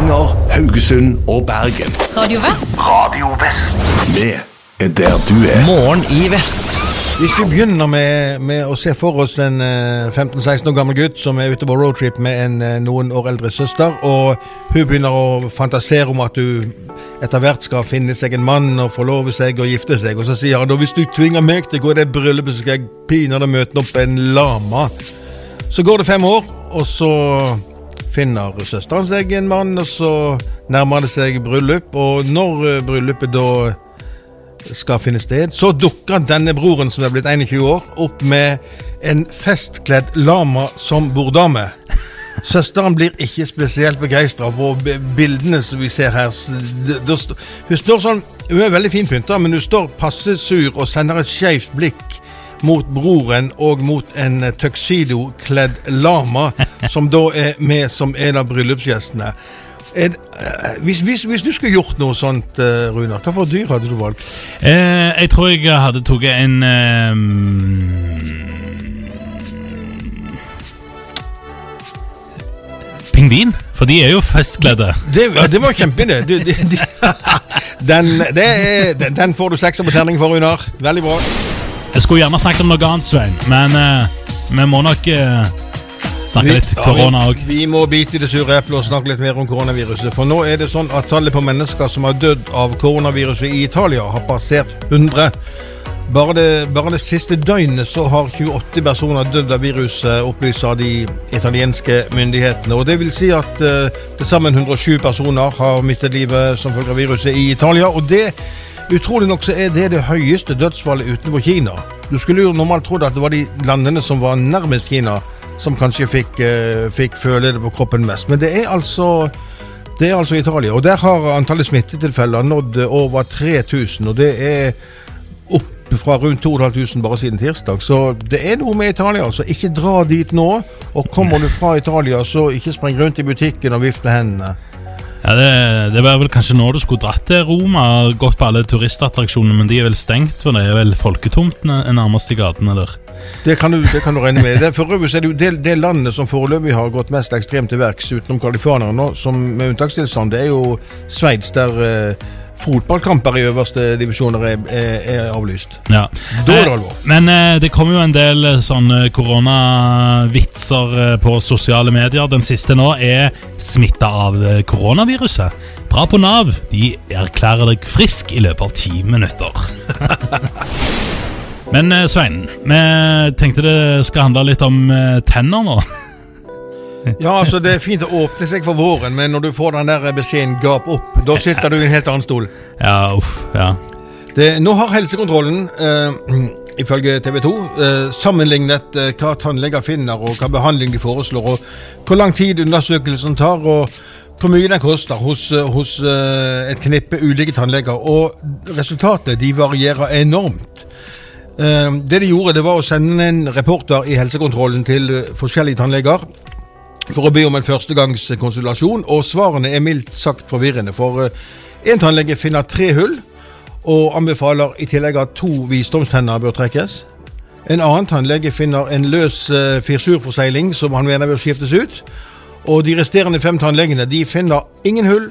Stavanger, Haugesund og Bergen. Radio Vest. Radio Vest. Vi er der du er. Morgen i vest. Hvis vi begynner med, med å se for oss en eh, 15-16 år gammel gutt som er ute på roadtrip med en eh, noen år eldre søster, og hun begynner å fantasere om at du etter hvert skal finne seg en mann og forlove seg og gifte seg, og så sier han da hvis du tvinger meg til å gå i det bryllupet, så skal jeg pinadø møte opp en lama. Så går det fem år, og så finner søsteren seg en mann, og så nærmer det seg bryllup, og når eh, bryllupet da skal finne sted, så dukker denne broren, som er blitt 21 år, opp med en festkledd lama som borddame. Søsteren blir ikke spesielt begeistra på bildene som vi ser her. Hun står sånn, hun er veldig fin pynta, men hun står passe sur og sender et skeivt blikk mot broren og mot en eh, tuxedo-kledd lama, som da er med som en av bryllupsgjestene. Er, eh, hvis, hvis, hvis du skulle gjort noe sånt, eh, Runar, hva for dyr hadde du valgt? Eh, jeg tror jeg hadde tatt en eh, Pingvin, for de er jo festkledde. Det, ja, det var kjempeidé. De, de, de, den, den får du sekser på terning for, Runar. Veldig bra. Jeg skulle gjerne snakket om noe annet, Svein, men uh, vi må nok uh, snakke litt ja, korona vi, vi må bite i det sure eplet og snakke litt mer om koronaviruset. For nå er det sånn at tallet på mennesker som har dødd av koronaviruset i Italia, har passert 100. Bare det, bare det siste døgnet så har 28 personer dødd av viruset, opplyser de italienske myndighetene. Og Det vil si at uh, til sammen 107 personer har mistet livet som følge av viruset i Italia. Og det, utrolig nok, så er det det høyeste dødsfallet utenfor Kina. Du skulle jo normalt trodd at det var de landene som var nærmest Kina, som kanskje fikk, eh, fikk føle det på kroppen mest. Men det er altså det er altså Italia, og der har antallet smittetilfeller nådd over 3000. Og det er opp fra rundt 2500 bare siden tirsdag. Så det er noe med Italia, altså. Ikke dra dit nå. Og kommer du fra Italia, så ikke spring rundt i butikken og vifte hendene. Ja, det, det var vel kanskje nå du skulle dratt til Roma gått på alle turistattraksjonene, men de er vel stengt, for det er vel folketomt nærmest i gatene der. Det kan du, det kan du regne med. Det, for øvrig er det jo det, det landet som foreløpig har gått mest ekstremt til verks, utenom California nå, som med unntakstilstand, det er jo Sveits, der eh, fotballkamper i øverste divisjoner er, er, er avlyst. Ja. Da er det alvor. Men eh, det kommer jo en del eh, sånne koronavitser eh, på sosiale medier. Den siste nå er smitta av koronaviruset. Dra på Nav. De erklærer deg frisk i løpet av ti minutter. Men Svein, vi tenkte det skal handle litt om tenner nå. Ja, altså Det er fint å åpne seg for våren, men når du får den der beskjeden 'gap opp', da sitter du i en helt annen stol. Ja, uff, ja. Det, nå har helsekontrollen, eh, ifølge TV 2, eh, sammenlignet eh, hva tannleger finner, og hva behandling de foreslår, og hvor lang tid undersøkelsen tar, og hvor mye den koster hos, eh, hos eh, et knippe ulike tannleger. Og resultatet de varierer enormt. Eh, det de gjorde, det var å sende en reporter i helsekontrollen til forskjellige tannleger for å be om en førstegangskonsultasjon, og svarene er mildt sagt forvirrende. For én tannlege finner tre hull, og anbefaler i tillegg at to visdomstenner bør trekkes. En annen tannlege finner en løs firsurforsegling som han mener bør skiftes ut. Og de resterende fem tannlegene de finner ingen hull,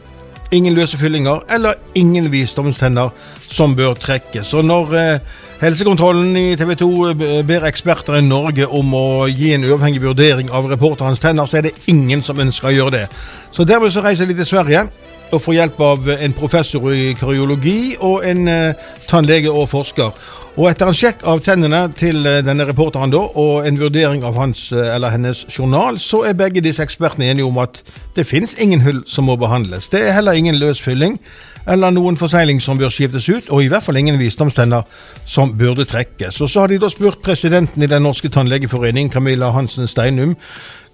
ingen løse fyllinger eller ingen visdomstenner som bør trekkes. Så når eh, helsekontrollen i TV 2 ber eksperter i Norge om å gi en uavhengig vurdering av reporterens tenner, så er det ingen som ønsker å gjøre det. Så dermed så reiser de til Sverige og får hjelp av en professor i karyologi og en eh, tannlege og forsker. Og etter en sjekk av tennene til eh, denne reporteren da, og en vurdering av hans eh, eller hennes journal, så er begge disse ekspertene enige om at det finnes ingen hull som må behandles. Det er heller ingen løs fylling eller noen forsegling som bør skiftes ut, og i hvert fall ingen visdomstenner som burde trekkes. Og så har de da spurt presidenten i Den norske tannlegeforening, Camilla Hansen Steinum,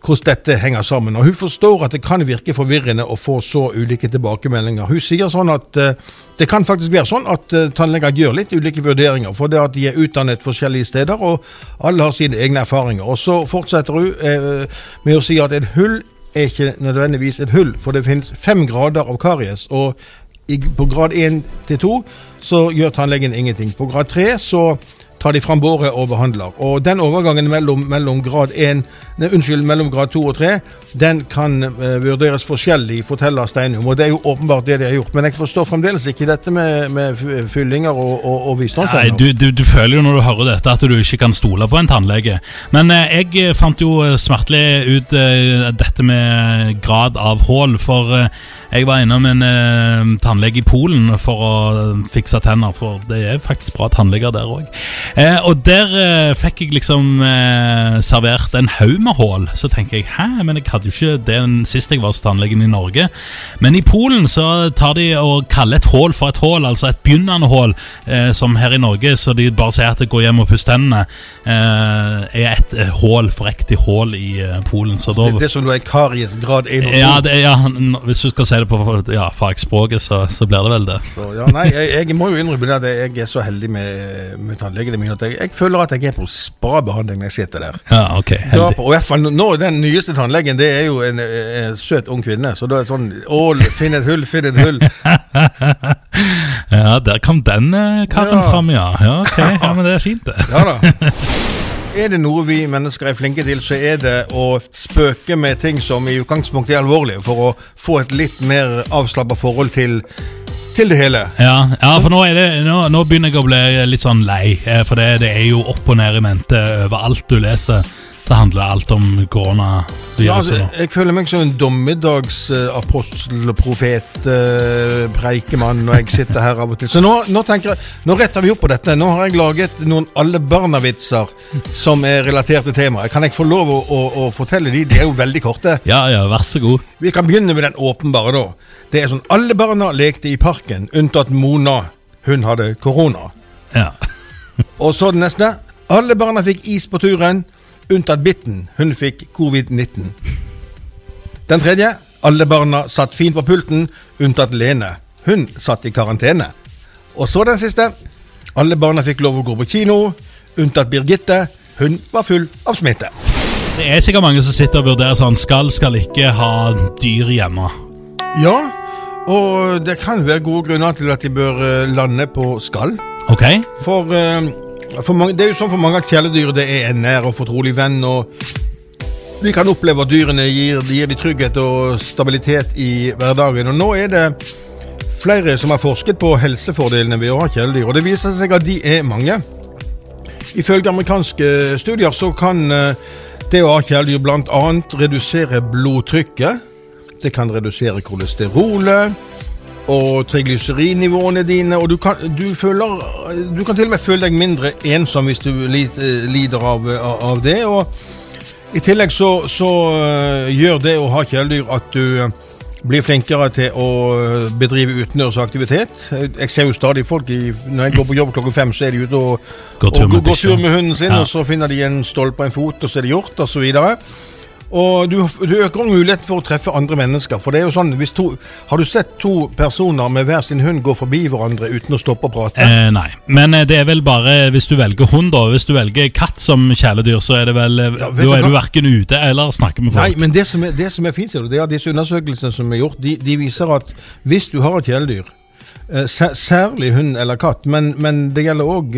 hvordan dette henger sammen. Og Hun forstår at det kan virke forvirrende å få så ulike tilbakemeldinger. Hun sier sånn at uh, det kan faktisk være sånn at uh, tannleger gjør litt ulike vurderinger, for det at de er utdannet forskjellige steder, og alle har sine egne erfaringer. Og Så fortsetter hun uh, med å si at et hull er ikke nødvendigvis et hull, for det finnes fem grader av karies. og på grad 1 til 2 så gjør tannlegen ingenting. På grad 3 så tar de fram båret og behandler. Og den overgangen mellom, mellom grad 1 unnskyld, mellom grad 2 og 3, den kan eh, vurderes forskjellig, forteller Steinum. Og det er jo åpenbart det de har gjort. Men jeg forstår fremdeles ikke dette med, med fyllinger og, og, og Nei, du, du, du føler jo når du hører dette at du ikke kan stole på en tannlege. Men eh, jeg eh, fant jo eh, smertelig ut eh, dette med grad av hull. For eh, jeg var innom en eh, tannlege i Polen for å eh, fikse tenner. For det er faktisk bra tannleger der òg. Eh, og der eh, fikk jeg liksom eh, servert en haug med hull. Så tenker jeg hæ, men jeg hadde jo ikke det sist jeg var hos tannlegen i Norge. Men i Polen så tar de og kaller et hull for et hull, altså et begynnende hull, eh, som her i Norge, så de bare sier at det går hjem og puss tennene, eh, er et eh, hull, forriktig hull i eh, Polen. Så da Det, det som da er karies grad 1 og 2. ja, det, ja, hvis du skal si det på ja, fagspråket, så, så blir det vel det. Så, ja, nei, jeg, jeg må jo innrømme det at jeg er så heldig med, med tannlegene mine at jeg, jeg føler at jeg er på spa-behandling når jeg sitter der. Ja, ok. Da, Heldig. og i hvert fall nå, Den nyeste tannlegen det er jo en, en søt ung kvinne. Så da er det sånn Å, finn et hull, finn et hull. Ja, der kom den eh, karen Ja. fram, ja. ja. Ok, ja, men det er fint, det. Ja da. Er det noe vi mennesker er flinke til, så er det å spøke med ting som i utgangspunktet er alvorlige, for å få et litt mer avslappa forhold til, til det hele. Ja, ja for nå, det, nå, nå begynner jeg å bli litt sånn lei. eh, For det, det er jo opp og ned i mente over alt du leser. Det handler alt om korona. Ja, altså, jeg føler meg som en dommedagsapostelprofet, eh, preikemann når jeg sitter her av og til. Så nå, nå tenker jeg, nå retter vi opp på dette. Nå har jeg laget noen alle barna-vitser som er relatert til temaet. Kan jeg få lov å, å, å fortelle de? De er jo veldig korte. Ja, ja, vær så god. Vi kan begynne med den åpenbare, da. Det er sånn alle barna lekte i parken, unntatt Mona. Hun hadde korona. Ja. Og så den neste. Alle barna fikk is på turen, unntatt Bitten. Hun fikk covid-19. Den tredje. Alle barna satt fint på pulten, unntatt Lene. Hun satt i karantene. Og så den siste. Alle barna fikk lov å gå på kino, unntatt Birgitte. Hun var full av smitte. Det er sikkert mange som sitter og vurderer sånn Skal, skal ikke ha dyr hjemme. Ja, og det kan være gode grunner til at de bør eh, lande på skal. Ok? For, eh, for mange, det er jo sånn for mange at kjæledyr er en nær og fortrolig venn. og De kan oppleve at dyrene gir, gir de trygghet og stabilitet i hverdagen. Og Nå er det flere som har forsket på helsefordelene ved å ha kjæledyr. og Det viser seg at de er mange. Ifølge amerikanske studier så kan eh, det å ha kjæledyr bl.a. redusere blodtrykket. Det kan redusere kolesterolet og triglycerinnivåene dine, og du kan, du, føler, du kan til og med føle deg mindre ensom hvis du eh, lider av, av av det. og I tillegg så, så eh, gjør det å ha kjæledyr at du eh, blir flinkere til å eh, bedrive utendørs aktivitet. Jeg ser jo stadig folk i, Når jeg går på jobb klokken fem, så er de ute og Går tur og med går, går tur med hunden sin, Ja. og så finner de en stolpe og en fot, og så er det gjort, videre. Og du, du øker muligheten for å treffe andre mennesker. For det er jo sånn, to, Har du sett to personer med hver sin hund gå forbi hverandre uten å stoppe og prate? Eh, nei. Men eh, det er vel bare hvis du velger hund, da. Hvis du velger katt som kjæledyr, så er det vel eh, Ja, Da er du hva? verken ute eller snakker med folk. Nei, men det som er, det som er fint, det er at disse undersøkelsene som er gjort, de, de viser at hvis du har et kjæledyr, eh, særlig hund eller katt, men, men det gjelder òg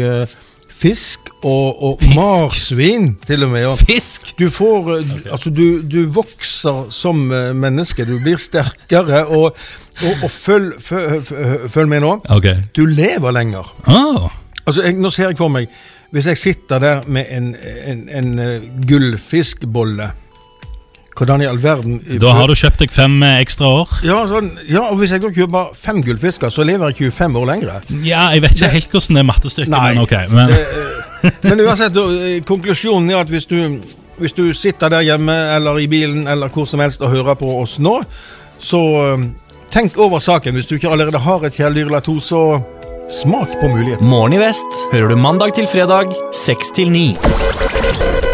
fisk og, og marsvin, til og med. Og Fisk! du får okay. Altså, du, du vokser som eh, menneske. Du blir sterkere, og, og, følg, følg- følg med nå. Okay. Du lever lenger. Oh. Altså, jeg, Nå ser jeg for meg Hvis jeg sitter der med en, en, en eh, gullfiskbolle Hvordan i all verden da har du kjøpt deg fem eh, ekstra år. ja, sånn, ja, og Hvis jeg da kjøper fem gullfisker, så lever jeg 25 år lenger. Ja, jeg vet ikke helt hvordan det mattestykket, men ok. Men, det, eh, men uansett, konklusjonen er at hvis du, hvis du sitter der hjemme eller i bilen eller hvor som helst og hører på oss nå, så eh, tenk over saken. Hvis du ikke allerede har et kjæledyr eller to, så smak på muligheten. Morgen i vest hører du mandag til fredag 6 til 9.